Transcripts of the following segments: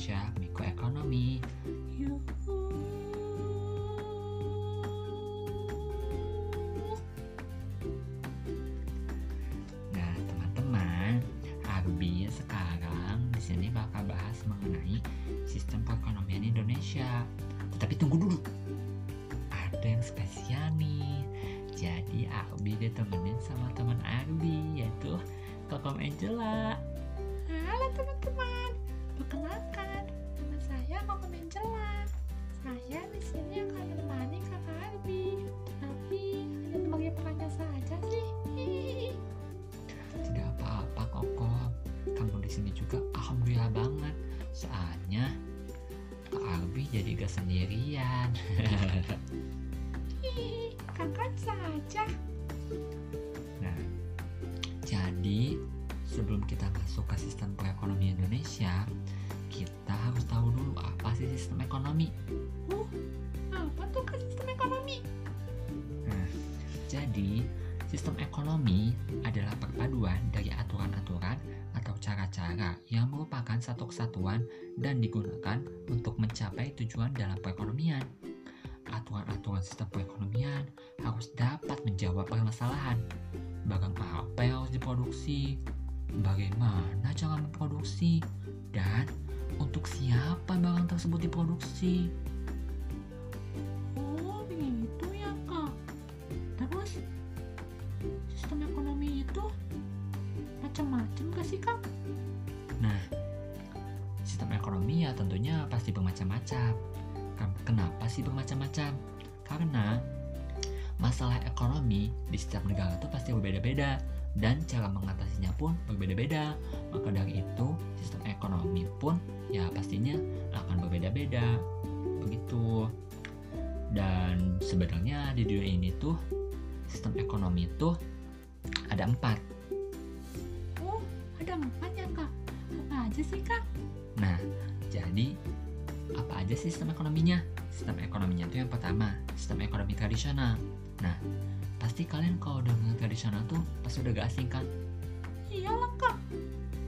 belajar mikroekonomi. Nah, teman-teman, Arbi sekarang di sini bakal bahas mengenai sistem perekonomian Indonesia. Tetapi tunggu dulu. Ada yang spesial nih. Jadi Arbi ditemenin sama teman Arbi yaitu Kokom Angela. Halo teman-teman, perkenalkan nama saya Kokom Angela. Saya di sini akan menemani kakak Arbi, tapi hanya sebagai perannya saja sih. Hihihi. Tidak apa-apa Kokom. Kamu di sini juga alhamdulillah banget. Soalnya Kak Arbi jadi gak sendirian. Hihihi, kakak saja. Nah, jadi sebelum kita masuk ke sistem perekonomian Indonesia, kita harus tahu dulu apa sih sistem ekonomi. Uh, apa tuh kan sistem ekonomi? Nah, jadi sistem ekonomi adalah perpaduan dari aturan-aturan atau cara-cara yang merupakan satu kesatuan dan digunakan untuk mencapai tujuan dalam perekonomian. Aturan-aturan sistem perekonomian harus dapat menjawab permasalahan. Barang apa yang harus diproduksi, bagaimana cara memproduksi, dan untuk siapa barang tersebut diproduksi. Oh, begitu ya kak. Terus, sistem ekonomi itu macam-macam gak sih kak? Nah, sistem ekonomi ya tentunya pasti bermacam-macam. Ken- Kenapa sih bermacam-macam? Karena masalah ekonomi di setiap negara itu pasti berbeda-beda dan cara mengatasinya pun berbeda-beda. Maka dari itu, sistem ekonomi pun ya pastinya akan berbeda-beda. Begitu. Dan sebenarnya di dunia ini tuh sistem ekonomi itu ada empat. Oh, ada empat ya kak. Apa aja sih kak? Nah, jadi apa aja sih sistem ekonominya? Sistem ekonominya itu yang pertama, sistem ekonomi tradisional. Nah, pasti kalian kalau udah dengar tradisional tuh pasti udah gak asing kan? Iyalah kak.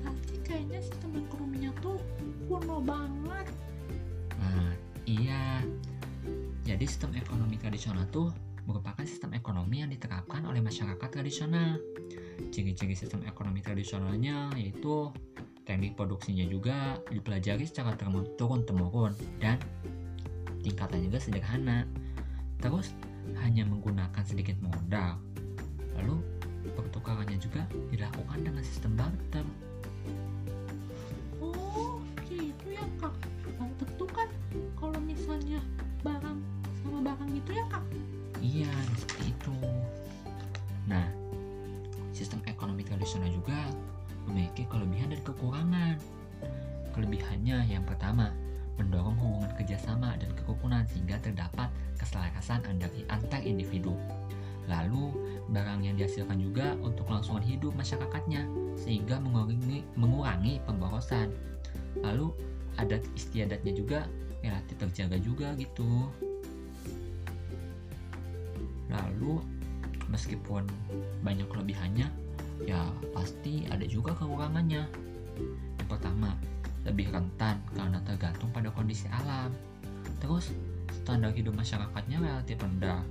Pasti kayaknya sistem ekonominya tuh kuno banget. Nah, iya. Jadi sistem ekonomi tradisional tuh merupakan sistem ekonomi yang diterapkan oleh masyarakat tradisional. Ciri-ciri sistem ekonomi tradisionalnya yaitu teknik produksinya juga dipelajari secara turun-temurun dan tingkatannya juga sederhana. Terus hanya menggunakan sedikit modal. Lalu pertukarannya juga dilakukan dengan sistem barter. Oh, gitu ya kak. Bang tentu kan kalau misalnya barang sama barang gitu ya kak. Iya, seperti itu. Nah, sistem ekonomi tradisional juga memiliki kelebihan dan kekurangan. Kelebihannya yang pertama, mendorong hubungan kerjasama dan kerukunan sehingga terdapat keselarasan antar, individu. Lalu, barang yang dihasilkan juga untuk kelangsungan hidup masyarakatnya sehingga mengurangi, mengurangi pemborosan. Lalu, adat istiadatnya juga relatif terjaga juga gitu. Lalu meskipun banyak kelebihannya, ya pasti ada juga kekurangannya. Yang pertama, lebih rentan karena tergantung pada kondisi alam. Terus, standar hidup masyarakatnya relatif rendah.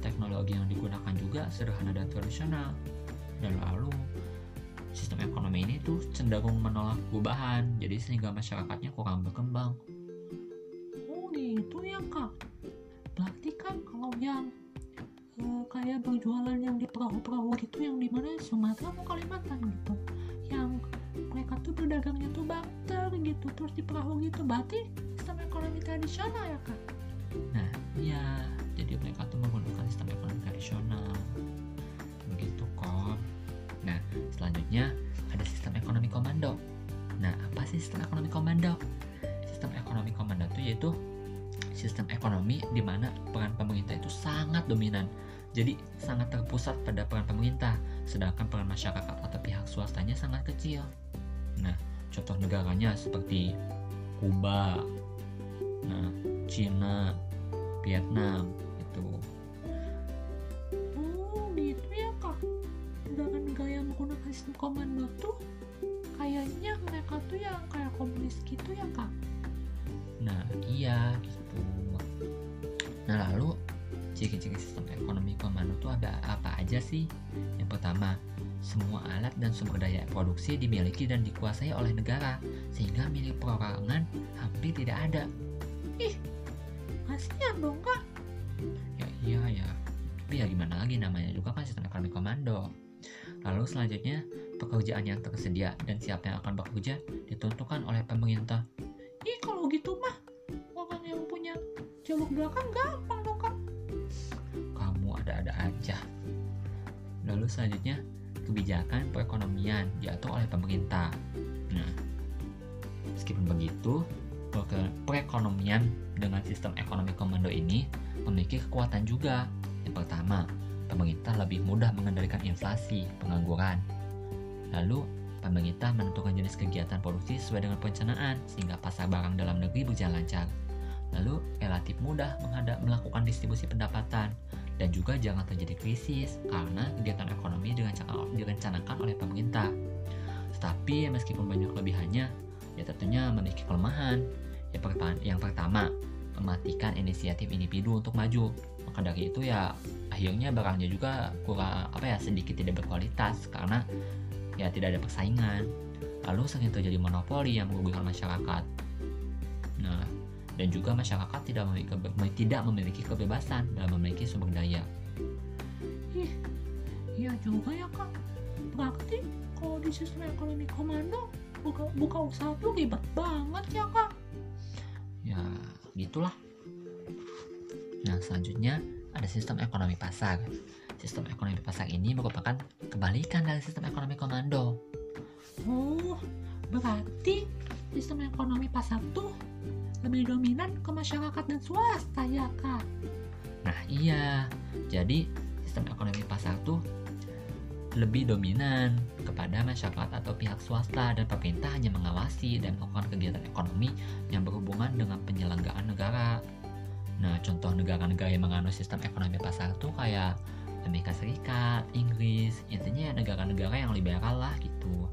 Teknologi yang digunakan juga sederhana dan tradisional. Dan lalu, sistem ekonomi ini tuh cenderung menolak perubahan, jadi sehingga masyarakatnya kurang berkembang. Oh, gitu ya kak. Berarti kan kalau yang eh, kayak berjualan yang di perahu-perahu gitu yang di mana Sumatera atau Kalimantan gitu. Yang mereka tuh berdagangnya tuh barter gitu terus di perahu gitu. Berarti sistem ekonomi tradisional ya kak. Nah, iya, jadi mereka tuh menggunakan sistem ekonomi tradisional. Begitu kok. Nah, selanjutnya ada sistem ekonomi komando. Nah, apa sih sistem ekonomi komando? Sistem ekonomi komando itu yaitu sistem ekonomi di mana peran pemerintah itu sangat dominan. Jadi sangat terpusat pada peran pemerintah, sedangkan peran masyarakat atau pihak swastanya sangat kecil. Nah, contoh negaranya seperti Kuba, nah, Cina, Vietnam itu. Oh, gitu ya kak. Negara-negara yang menggunakan sistem komando tuh kayaknya mereka tuh yang kayak komunis gitu ya kak. Nah, iya gitu. Nah, lalu ciri-ciri sistem ekonomi komando aja sih? Yang pertama, semua alat dan sumber daya produksi dimiliki dan dikuasai oleh negara, sehingga milik perorangan hampir tidak ada. Ih, kasihan dong kak. Ya iya ya, tapi ya gimana lagi namanya juga kan sistem ekonomi komando. Lalu selanjutnya, pekerjaan yang tersedia dan siapa yang akan bekerja ditentukan oleh pemerintah. Ih, kalau gitu mah orang yang punya jalur belakang gampang dong kak. Kamu ada-ada aja. Lalu selanjutnya, kebijakan perekonomian diatur oleh pemerintah. Nah, meskipun begitu, pere- perekonomian dengan sistem ekonomi komando ini memiliki kekuatan juga. Yang pertama, pemerintah lebih mudah mengendalikan inflasi, pengangguran. Lalu, pemerintah menentukan jenis kegiatan produksi sesuai dengan perencanaan sehingga pasar barang dalam negeri berjalan lancar. Lalu, relatif mudah menghadap melakukan distribusi pendapatan dan juga jangan terjadi krisis karena kegiatan ekonomi direncanakan, direncanakan oleh pemerintah. Tetapi meskipun banyak kelebihannya, ya tentunya memiliki kelemahan. Yang pertama mematikan inisiatif individu untuk maju. Maka dari itu ya akhirnya barangnya juga kurang apa ya sedikit tidak berkualitas karena ya tidak ada persaingan. Lalu sering terjadi monopoli yang merugikan masyarakat. Nah, dan juga masyarakat tidak memiliki, tidak memiliki kebebasan dalam memiliki sumber daya. Ih, iya juga ya kak. Berarti kalau di sistem ekonomi komando buka, buka usaha tuh ribet banget ya kak. Ya, gitulah. Nah, selanjutnya ada sistem ekonomi pasar. Sistem ekonomi pasar ini merupakan kebalikan dari sistem ekonomi komando. Oh, berarti sistem ekonomi pasar tuh lebih dominan ke masyarakat dan swasta ya kak. Nah, iya. Jadi, sistem ekonomi pasar tuh lebih dominan kepada masyarakat atau pihak swasta dan pemerintah hanya mengawasi dan melakukan kegiatan ekonomi yang berhubungan dengan penyelenggaraan negara. Nah, contoh negara-negara yang menganut sistem ekonomi pasar tuh kayak Amerika Serikat, Inggris, intinya ya negara-negara yang liberal lah gitu.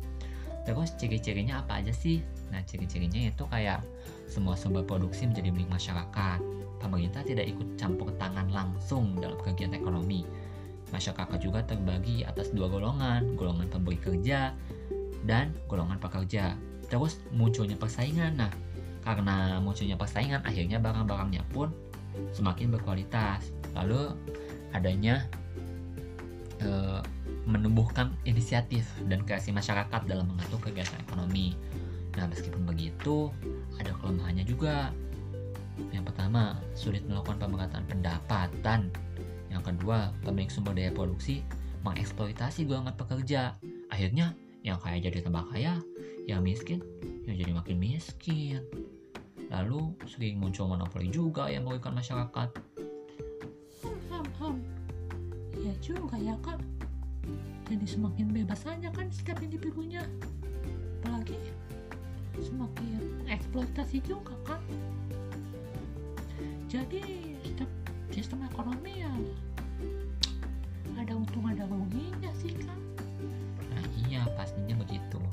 Terus ciri-cirinya apa aja sih? Nah, ciri-cirinya itu kayak semua sumber produksi menjadi milik masyarakat. Pemerintah tidak ikut campur tangan langsung dalam kegiatan ekonomi. Masyarakat juga terbagi atas dua golongan, golongan pemberi kerja dan golongan pekerja. Terus munculnya persaingan. Nah, karena munculnya persaingan, akhirnya barang-barangnya pun semakin berkualitas. Lalu adanya eh, menumbuhkan inisiatif dan kreasi masyarakat dalam mengatur kegiatan ekonomi. Nah, meskipun begitu, ada kelemahannya juga. Yang pertama, sulit melakukan pemerataan pendapatan. Yang kedua, pemilik sumber daya produksi mengeksploitasi golongan pekerja. Akhirnya, yang kaya jadi tambah kaya, yang miskin, yang jadi makin miskin. Lalu, sering muncul monopoli juga yang merugikan masyarakat. Hmm, hmm. Iya juga ya kak. Jadi semakin bebas aja kan setiap individunya. Apalagi semakin eksploitasi juga kan. Jadi setiap sistem ekonomi ya ada untung ada ruginya sih kan. Nah iya pastinya begitu.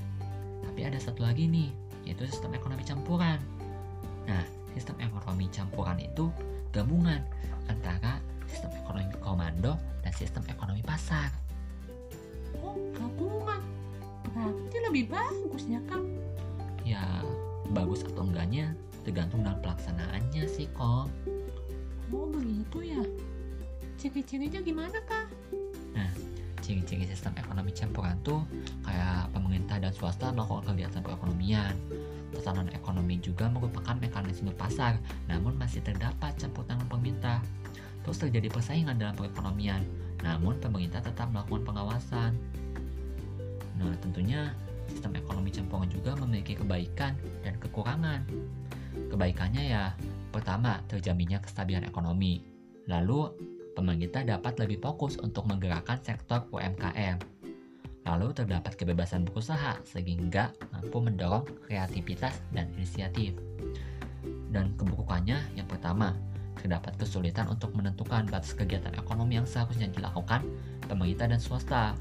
Tapi ada satu lagi nih, yaitu sistem ekonomi campuran. Nah, sistem ekonomi campuran itu gabungan antara sistem ekonomi komando dan sistem ekonomi pasar. Oh gabungan. Berarti lebih bagus ya kan. Ya, bagus atau enggaknya tergantung dalam pelaksanaannya sih, Kom. Oh begitu ya. Ciri-cirinya gimana kak? Ciri-ciri sistem ekonomi campuran tuh kayak pemerintah dan swasta melakukan kegiatan perekonomian. Tatanan ekonomi juga merupakan mekanisme pasar, namun masih terdapat campur tangan pemerintah. Terus terjadi persaingan dalam perekonomian, namun pemerintah tetap melakukan pengawasan. Nah, tentunya sistem ekonomi campuran juga memiliki kebaikan dan kekurangan. Kebaikannya ya, pertama, terjaminnya kestabilan ekonomi. Lalu, pemerintah dapat lebih fokus untuk menggerakkan sektor UMKM. Lalu terdapat kebebasan berusaha sehingga mampu mendorong kreativitas dan inisiatif. Dan keburukannya yang pertama, terdapat kesulitan untuk menentukan batas kegiatan ekonomi yang seharusnya dilakukan pemerintah dan swasta.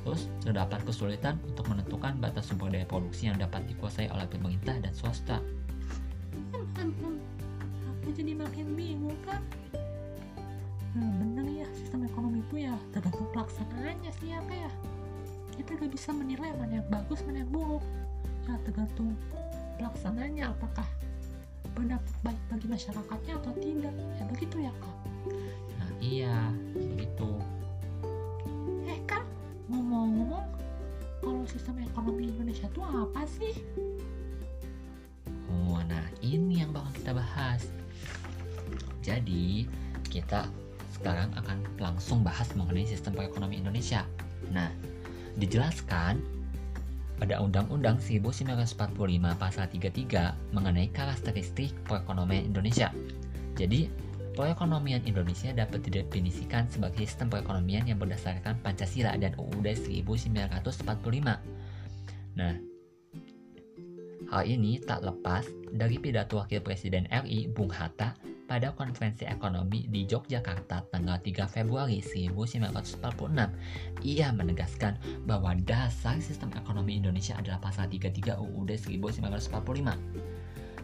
Terus terdapat kesulitan untuk menentukan batas sumber daya produksi yang dapat dikuasai oleh pemerintah dan swasta. Hmm, hmm, hmm. kita jadi makin bingung kan nah bener ya sistem ekonomi itu ya tergantung pelaksanaannya sih apa ya kita gak bisa menilai mana yang bagus mana yang buruk ya tergantung pelaksananya apakah berdampak baik bagi masyarakatnya atau tidak ya begitu ya kak Nah, iya, begitu. eh kak ngomong-ngomong kalau sistem ekonomi Indonesia itu apa sih Oh, nah ini yang bakal kita bahas. Jadi, kita sekarang akan langsung bahas mengenai sistem perekonomian Indonesia. Nah, dijelaskan pada Undang-Undang 1945 pasal 33 mengenai karakteristik perekonomian Indonesia. Jadi, perekonomian Indonesia dapat didefinisikan sebagai sistem perekonomian yang berdasarkan Pancasila dan UUD 1945. Nah, Hal ini tak lepas dari pidato Wakil Presiden RI Bung Hatta pada konferensi ekonomi di Yogyakarta tanggal 3 Februari 1946. Ia menegaskan bahwa dasar sistem ekonomi Indonesia adalah pasal 33 UUD 1945.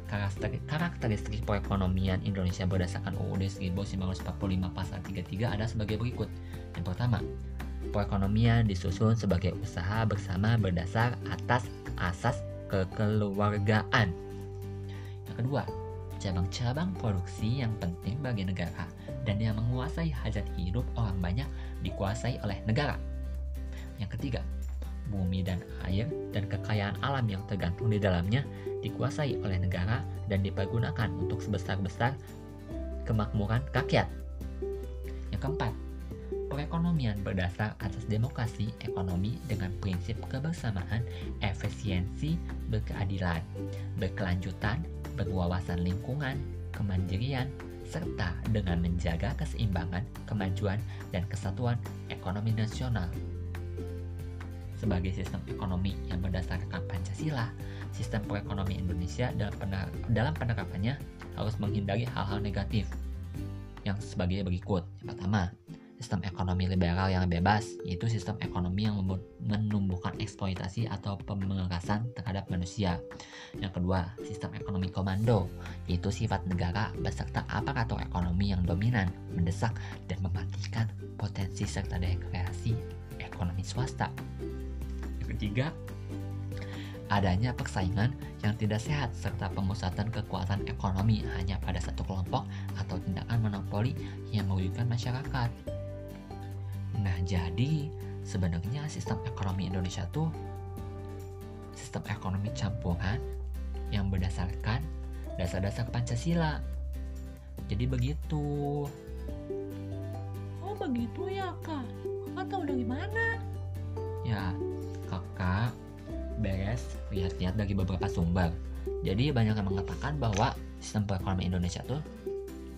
Karakteristik, karakteristik perekonomian Indonesia berdasarkan UUD 1945 pasal 33 ada sebagai berikut. Yang pertama, perekonomian disusun sebagai usaha bersama berdasar atas asas kekeluargaan. Yang kedua, cabang-cabang produksi yang penting bagi negara dan yang menguasai hajat hidup orang banyak dikuasai oleh negara. Yang ketiga, bumi dan air dan kekayaan alam yang tergantung di dalamnya dikuasai oleh negara dan dipergunakan untuk sebesar-besar kemakmuran rakyat. Yang keempat, perekonomian berdasar atas demokrasi ekonomi dengan prinsip kebersamaan, efisiensi, berkeadilan, berkelanjutan, berwawasan lingkungan, kemandirian, serta dengan menjaga keseimbangan, kemajuan, dan kesatuan ekonomi nasional. Sebagai sistem ekonomi yang berdasarkan Pancasila, sistem perekonomian Indonesia dalam, pener dalam penerapannya harus menghindari hal-hal negatif yang sebagai berikut. Pertama, sistem ekonomi liberal yang bebas, yaitu sistem ekonomi yang menumbuhkan eksploitasi atau pemerasan terhadap manusia. Yang kedua, sistem ekonomi komando, yaitu sifat negara beserta aparatur ekonomi yang dominan, mendesak, dan mematikan potensi serta daya kreasi ekonomi swasta. Yang ketiga, adanya persaingan yang tidak sehat serta pemusatan kekuatan ekonomi hanya pada satu kelompok atau tindakan monopoli yang merugikan masyarakat. Jadi sebenarnya sistem ekonomi Indonesia tuh sistem ekonomi campuran yang berdasarkan dasar-dasar Pancasila. Jadi begitu. oh begitu ya kak kakak tahu dari mana Ya, kakak beres lihat-lihat dari beberapa sumber. Jadi banyak yang mengatakan bahwa sistem perekonomian Indonesia tuh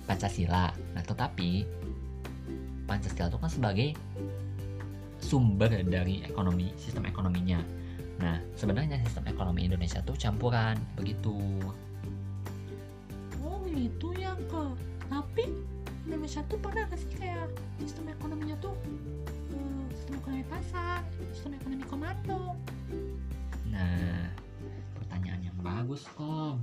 Pancasila. Nah, tetapi Pancasila itu kan sebagai sumber dari ekonomi sistem ekonominya. Nah, sebenarnya sistem ekonomi Indonesia tuh campuran begitu. oh gitu ya kak tapi Indonesia tuh pernah gak sih kayak sistem ekonominya tuh eh, sistem ekonomi pasar sistem ekonomi komando Nah, pertanyaan yang bagus kok.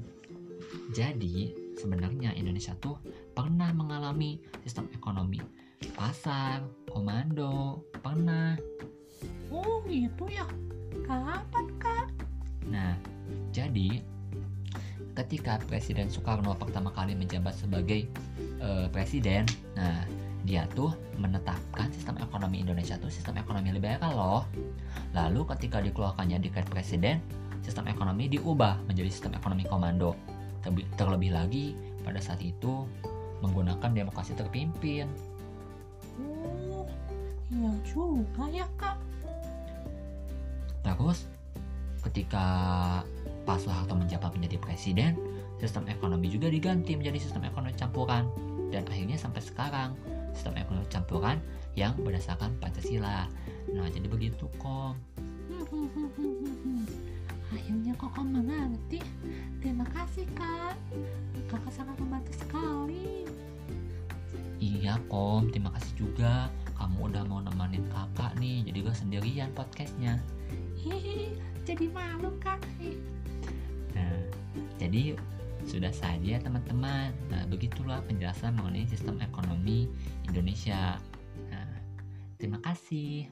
Jadi, sebenarnya Indonesia tuh pernah mengalami sistem ekonomi pasar, komando, pernah. oh gitu ya kapan kak Nah, jadi ketika Presiden Soekarno pertama kali menjabat sebagai eh, presiden, nah dia tuh menetapkan sistem ekonomi Indonesia tuh sistem ekonomi liberal loh. Lalu ketika dikeluarkannya dekret presiden, sistem ekonomi diubah menjadi sistem ekonomi komando. Terlebih, terlebih lagi pada saat itu menggunakan demokrasi terpimpin. Oh iya juga ya kak. Terus ketika Pak Soeharto menjabat menjadi presiden, sistem ekonomi juga diganti menjadi sistem ekonomi campuran. Dan akhirnya sampai sekarang sistem ekonomi campuran yang berdasarkan Pancasila. Nah, jadi begitu kok. akhirnya kakak mengerti? Terima kasih kak. Kakak sangat membantu sekali Iya, Kom. Terima kasih juga kamu udah mau nemenin kakak nih. Jadi gak sendirian podcastnya. Hihi, jadi malu kak Nah, jadi sudah saja teman-teman. Nah, begitulah penjelasan mengenai sistem ekonomi Indonesia. Nah, terima kasih.